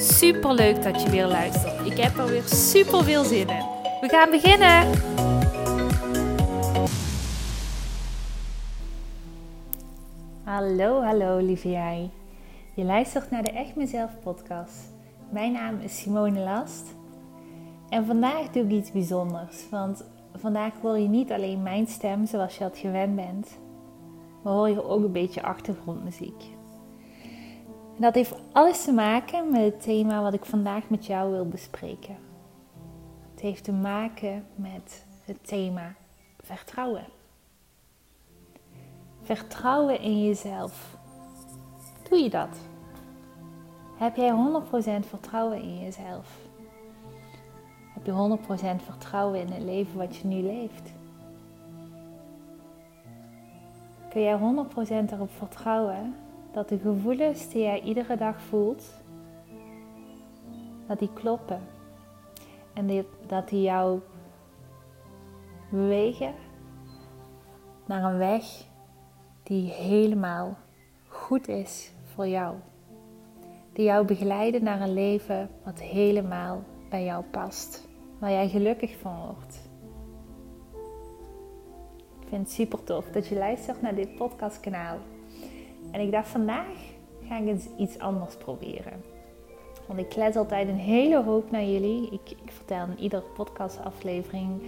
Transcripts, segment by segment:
Super leuk dat je weer luistert. Ik heb er weer super veel zin in. We gaan beginnen. Hallo, hallo lieve jij. Je luistert naar de Echt Mezelf podcast. Mijn naam is Simone Last. En vandaag doe ik iets bijzonders. Want vandaag hoor je niet alleen mijn stem zoals je dat gewend bent. Maar hoor je ook een beetje achtergrondmuziek. En dat heeft alles te maken met het thema wat ik vandaag met jou wil bespreken. Het heeft te maken met het thema vertrouwen. Vertrouwen in jezelf. Doe je dat? Heb jij 100% vertrouwen in jezelf? Heb je 100% vertrouwen in het leven wat je nu leeft? Kun jij 100% erop vertrouwen dat de gevoelens die jij iedere dag voelt, dat die kloppen. En dat die jou bewegen naar een weg die helemaal goed is voor jou. Die jou begeleiden naar een leven wat helemaal bij jou past. Waar jij gelukkig van wordt. Ik vind het super tof dat je luistert naar dit podcastkanaal. En ik dacht vandaag ga ik eens iets anders proberen. Want ik les altijd een hele hoop naar jullie. Ik, ik vertel in iedere podcastaflevering,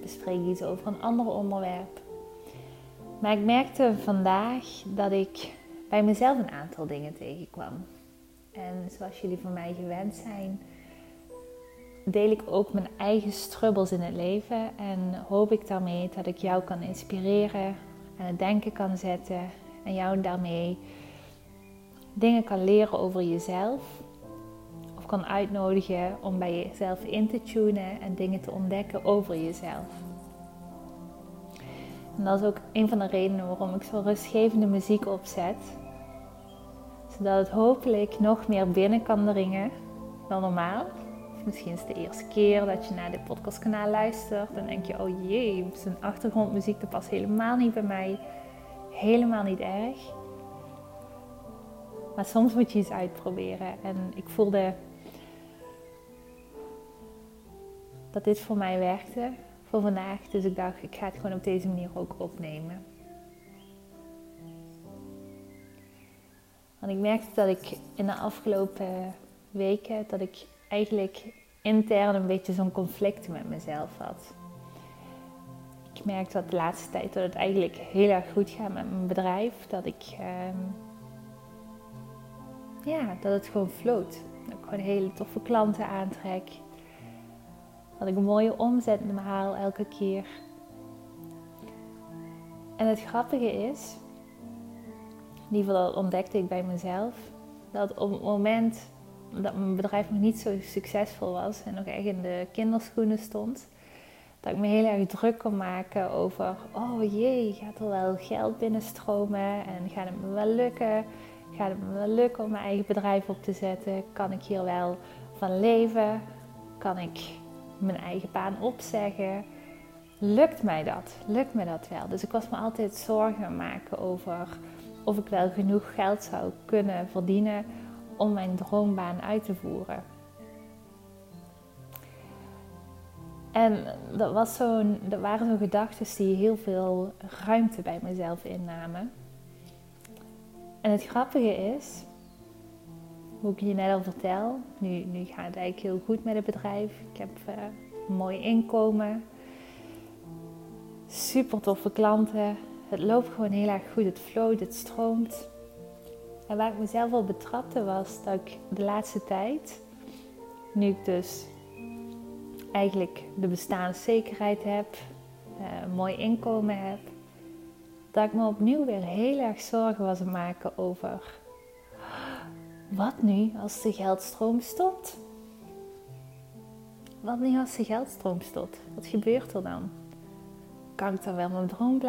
bespreek iets over een ander onderwerp. Maar ik merkte vandaag dat ik bij mezelf een aantal dingen tegenkwam. En zoals jullie van mij gewend zijn, deel ik ook mijn eigen strubbels in het leven. En hoop ik daarmee dat ik jou kan inspireren, aan het denken kan zetten en jou daarmee dingen kan leren over jezelf. Of kan uitnodigen om bij jezelf in te tunen en dingen te ontdekken over jezelf. En dat is ook een van de redenen waarom ik zo rustgevende muziek opzet. Zodat het hopelijk nog meer binnen kan dringen dan normaal. Misschien is het de eerste keer dat je naar dit podcastkanaal luistert. Dan denk je, oh jee, zijn achtergrondmuziek past helemaal niet bij mij helemaal niet erg. Maar soms moet je iets uitproberen. En ik voelde dat dit voor mij werkte voor vandaag. Dus ik dacht, ik ga het gewoon op deze manier ook opnemen. Want ik merkte dat ik in de afgelopen weken, dat ik eigenlijk intern een beetje zo'n conflict met mezelf had ik merk dat de laatste tijd dat het eigenlijk heel erg goed gaat met mijn bedrijf. Dat ik, ehm, ja, dat het gewoon floot. Dat ik gewoon hele toffe klanten aantrek. Dat ik een mooie omzet haal elke keer. En het grappige is, in ieder geval ontdekte ik bij mezelf, dat op het moment dat mijn bedrijf nog niet zo succesvol was en nog echt in de kinderschoenen stond, dat ik me heel erg druk kon maken over, oh jee, gaat er wel geld binnenstromen en gaat het me wel lukken? Gaat het me wel lukken om mijn eigen bedrijf op te zetten? Kan ik hier wel van leven? Kan ik mijn eigen baan opzeggen? Lukt mij dat? Lukt me dat wel? Dus ik was me altijd zorgen maken over of ik wel genoeg geld zou kunnen verdienen om mijn droombaan uit te voeren. En dat, was zo'n, dat waren zo'n gedachten die heel veel ruimte bij mezelf innamen. En het grappige is, hoe ik je net al vertel, nu, nu gaat het eigenlijk heel goed met het bedrijf. Ik heb uh, een mooi inkomen, super toffe klanten. Het loopt gewoon heel erg goed, het floot, het stroomt. En waar ik mezelf al betrapte was dat ik de laatste tijd, nu ik dus eigenlijk de bestaanszekerheid heb, een mooi inkomen heb, dat ik me opnieuw weer heel erg zorgen was maken over wat nu als de geldstroom stopt? wat nu als de geldstroom stopt? Wat gebeurt er dan? Kan ik dan wel mijn droom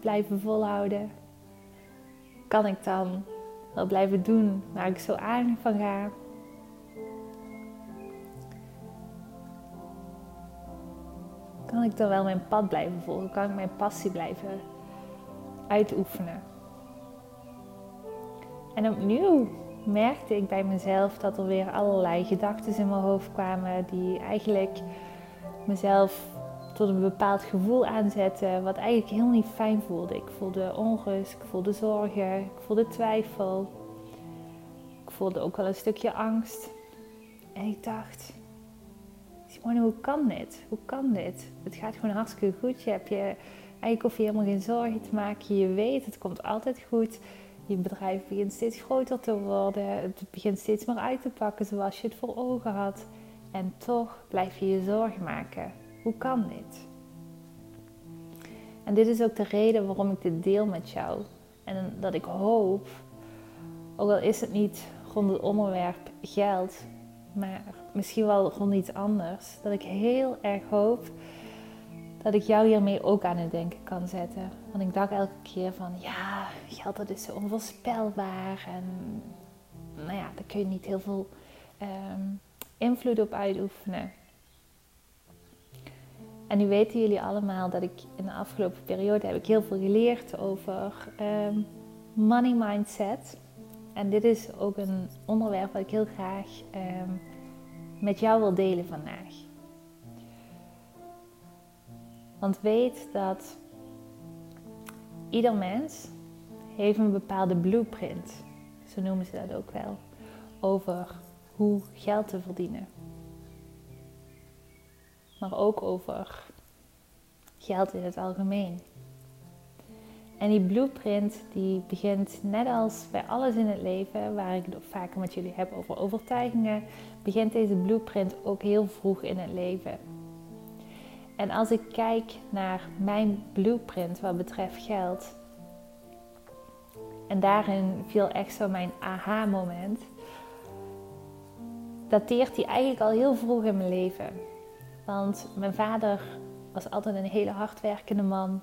blijven volhouden? Kan ik dan wel blijven doen waar ik zo aan van ga? Kan ik dan wel mijn pad blijven volgen? Kan ik mijn passie blijven uitoefenen? En opnieuw merkte ik bij mezelf dat er weer allerlei gedachten in mijn hoofd kwamen die eigenlijk mezelf tot een bepaald gevoel aanzetten, wat eigenlijk heel niet fijn voelde. Ik voelde onrust, ik voelde zorgen, ik voelde twijfel. Ik voelde ook wel een stukje angst. En ik dacht, Simone, hoe kan dit? Hoe kan dit? Het gaat gewoon hartstikke goed. Je hebt je, eigenlijk hoef helemaal geen zorgen te maken. Je weet, het komt altijd goed. Je bedrijf begint steeds groter te worden. Het begint steeds meer uit te pakken zoals je het voor ogen had. En toch blijf je je zorgen maken. Hoe kan dit? En dit is ook de reden waarom ik dit deel met jou. En dat ik hoop, ook al is het niet rond het onderwerp geld, maar misschien wel rond iets anders, dat ik heel erg hoop dat ik jou hiermee ook aan het denken kan zetten. Want ik dacht elke keer van, ja, geld dat is zo onvoorspelbaar en nou ja, daar kun je niet heel veel ehm, invloed op uitoefenen. En nu weten jullie allemaal dat ik in de afgelopen periode heb ik heel veel geleerd over um, money mindset. En dit is ook een onderwerp wat ik heel graag ehm, met jou wil delen vandaag. Want weet dat ieder mens heeft een bepaalde blueprint, zo noemen ze dat ook wel, over hoe geld te verdienen. Maar ook over geld in het algemeen. En die blueprint die begint net als bij alles in het leven, waar ik het vaker met jullie heb over overtuigingen, begint deze blueprint ook heel vroeg in het leven. En als ik kijk naar mijn blueprint wat betreft geld, en daarin viel echt zo mijn aha-moment, dateert die eigenlijk al heel vroeg in mijn leven. Want mijn vader was altijd een hele hardwerkende man,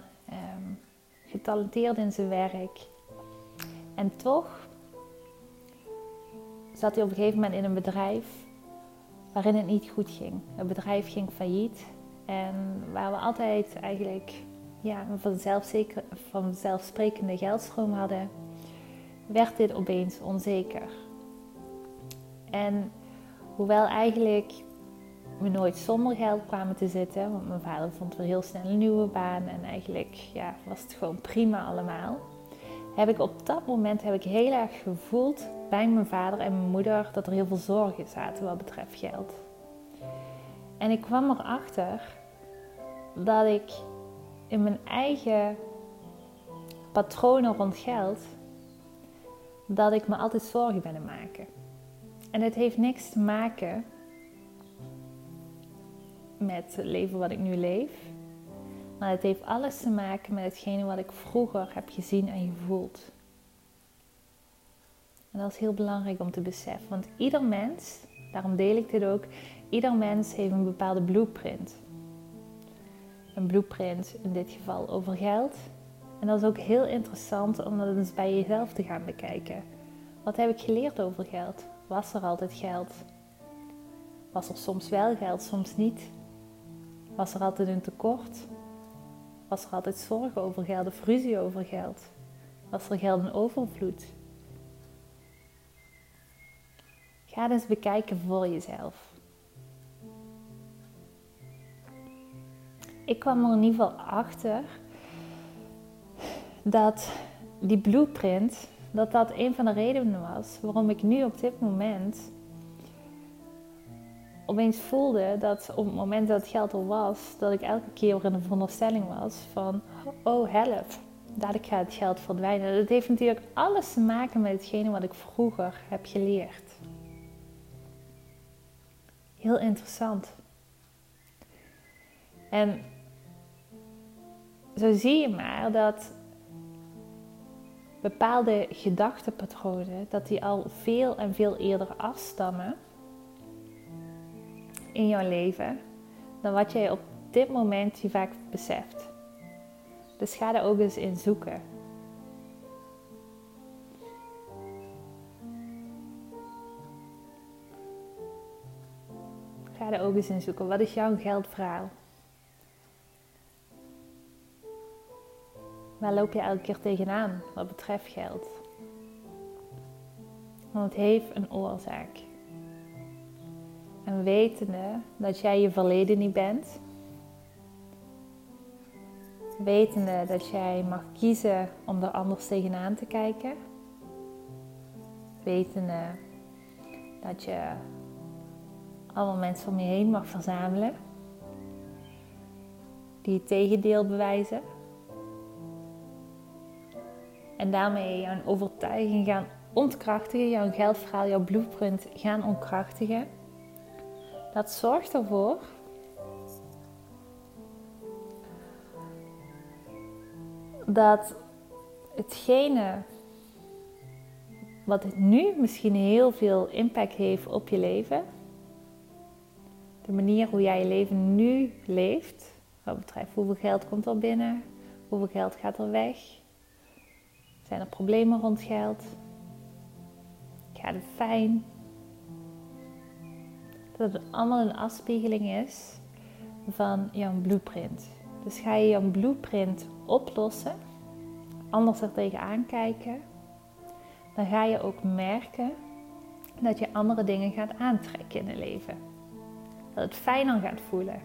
getalenteerd in zijn werk. En toch zat hij op een gegeven moment in een bedrijf waarin het niet goed ging. Het bedrijf ging failliet en waar we altijd eigenlijk ja, een vanzelfsprekende geldstroom hadden, werd dit opeens onzeker. En hoewel eigenlijk we nooit zonder geld kwamen te zitten, want mijn vader vond weer heel snel een nieuwe baan en eigenlijk ja, was het gewoon prima allemaal. Heb ik op dat moment heb ik heel erg gevoeld bij mijn vader en mijn moeder dat er heel veel zorgen zaten wat betreft geld. En ik kwam erachter dat ik in mijn eigen patronen rond geld, dat ik me altijd zorgen ben maken. En het heeft niks te maken met het leven wat ik nu leef. Maar het heeft alles te maken met hetgene wat ik vroeger heb gezien en gevoeld. En dat is heel belangrijk om te beseffen. Want ieder mens, daarom deel ik dit ook, ieder mens heeft een bepaalde blueprint. Een blueprint in dit geval over geld. En dat is ook heel interessant om dat eens bij jezelf te gaan bekijken. Wat heb ik geleerd over geld? Was er altijd geld? Was er soms wel geld, soms niet? Was er altijd een tekort? Was er altijd zorgen over geld of ruzie over geld? Was er geld in overvloed? Ga eens bekijken voor jezelf. Ik kwam er in ieder geval achter dat die blueprint, dat dat een van de redenen was waarom ik nu op dit moment opeens voelde dat op het moment dat het geld er was, dat ik elke keer in een veronderstelling was van, oh help, dadelijk gaat het geld verdwijnen. Dat heeft natuurlijk alles te maken met hetgene wat ik vroeger heb geleerd. Heel interessant. En zo zie je maar dat bepaalde gedachtenpatronen, dat die al veel en veel eerder afstammen in jouw leven. dan wat jij op dit moment je vaak beseft. Dus ga er ook eens in zoeken. Ga er ook eens in zoeken. Wat is jouw geldverhaal? Waar loop je elke keer tegenaan wat betreft geld? Want het heeft een oorzaak. En wetende dat jij je verleden niet bent, wetende dat jij mag kiezen om er anders tegenaan te kijken, wetende dat je allemaal mensen om je heen mag verzamelen die het tegendeel bewijzen. En daarmee jouw overtuiging gaan ontkrachtigen, jouw geldverhaal, jouw blueprint gaan ontkrachtigen. Dat zorgt ervoor dat hetgene wat nu misschien heel veel impact heeft op je leven, de manier hoe jij je leven nu leeft, wat betreft hoeveel geld komt er binnen, hoeveel geld gaat er weg, zijn er problemen rond geld, gaat het fijn, dat het allemaal een afspiegeling is van jouw blueprint. Dus ga je jouw blueprint oplossen, anders er tegenaan kijken, dan ga je ook merken dat je andere dingen gaat aantrekken in het leven. Dat het fijner gaat voelen.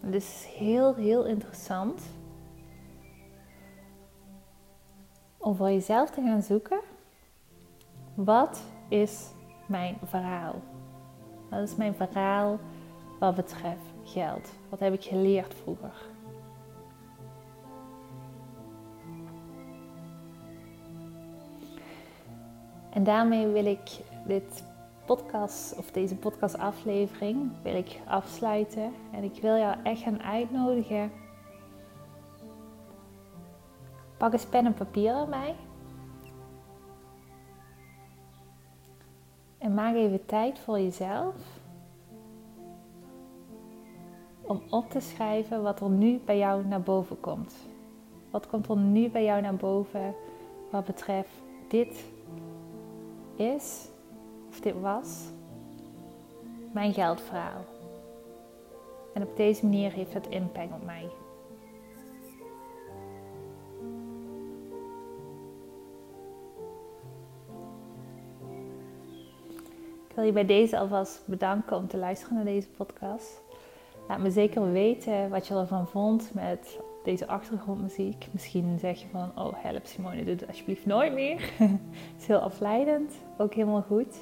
Het is heel, heel interessant om voor jezelf te gaan zoeken. Wat is mijn verhaal? Wat is mijn verhaal wat betreft geld? Wat heb ik geleerd vroeger? En daarmee wil ik dit podcast of deze podcastaflevering wil ik afsluiten en ik wil jou echt gaan uitnodigen. Pak eens pen en papier erbij. Maak even tijd voor jezelf om op te schrijven wat er nu bij jou naar boven komt. Wat komt er nu bij jou naar boven wat betreft dit is of dit was mijn geldverhaal. En op deze manier heeft het impact op mij. Ik wil je bij deze alvast bedanken om te luisteren naar deze podcast. Laat me zeker weten wat je ervan vond met deze achtergrondmuziek. Misschien zeg je van, oh help Simone, doe het alsjeblieft nooit meer. het is heel afleidend, ook helemaal goed.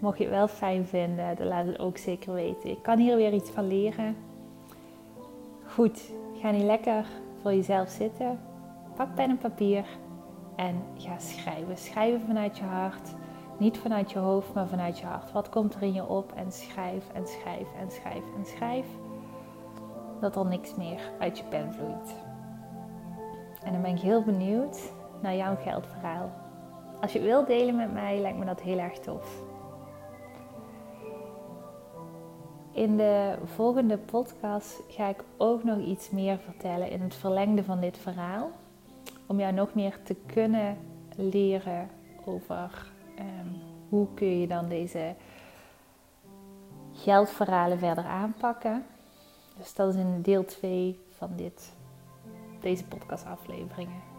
Mocht je het wel fijn vinden, dan laat het ook zeker weten. Ik kan hier weer iets van leren. Goed, ga niet lekker voor jezelf zitten. Pak pen en papier en ga schrijven. Schrijven vanuit je hart. Niet vanuit je hoofd, maar vanuit je hart. Wat komt er in je op? En schrijf en schrijf en schrijf en schrijf. Dat er niks meer uit je pen vloeit. En dan ben ik heel benieuwd naar jouw geldverhaal. Als je wilt delen met mij, lijkt me dat heel erg tof. In de volgende podcast ga ik ook nog iets meer vertellen in het verlengde van dit verhaal. Om jou nog meer te kunnen leren over um, hoe kun je dan deze geldverhalen verder aanpakken. Dus dat is in deel 2 van dit, deze podcastafleveringen.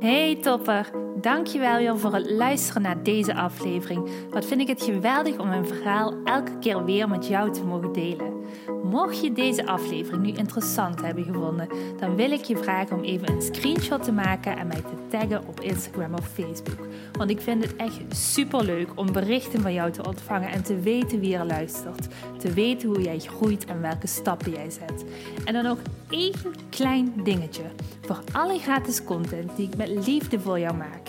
Hey topper, dankjewel weer voor het luisteren naar deze aflevering. Wat vind ik het geweldig om mijn verhaal elke keer weer met jou te mogen delen. Mocht je deze aflevering nu interessant hebben gevonden, dan wil ik je vragen om even een screenshot te maken en mij te taggen op Instagram of Facebook. Want ik vind het echt super leuk om berichten van jou te ontvangen en te weten wie er luistert. Te weten hoe jij groeit en welke stappen jij zet. En dan nog één klein dingetje. Voor alle gratis content die ik met liefde voor jou maak,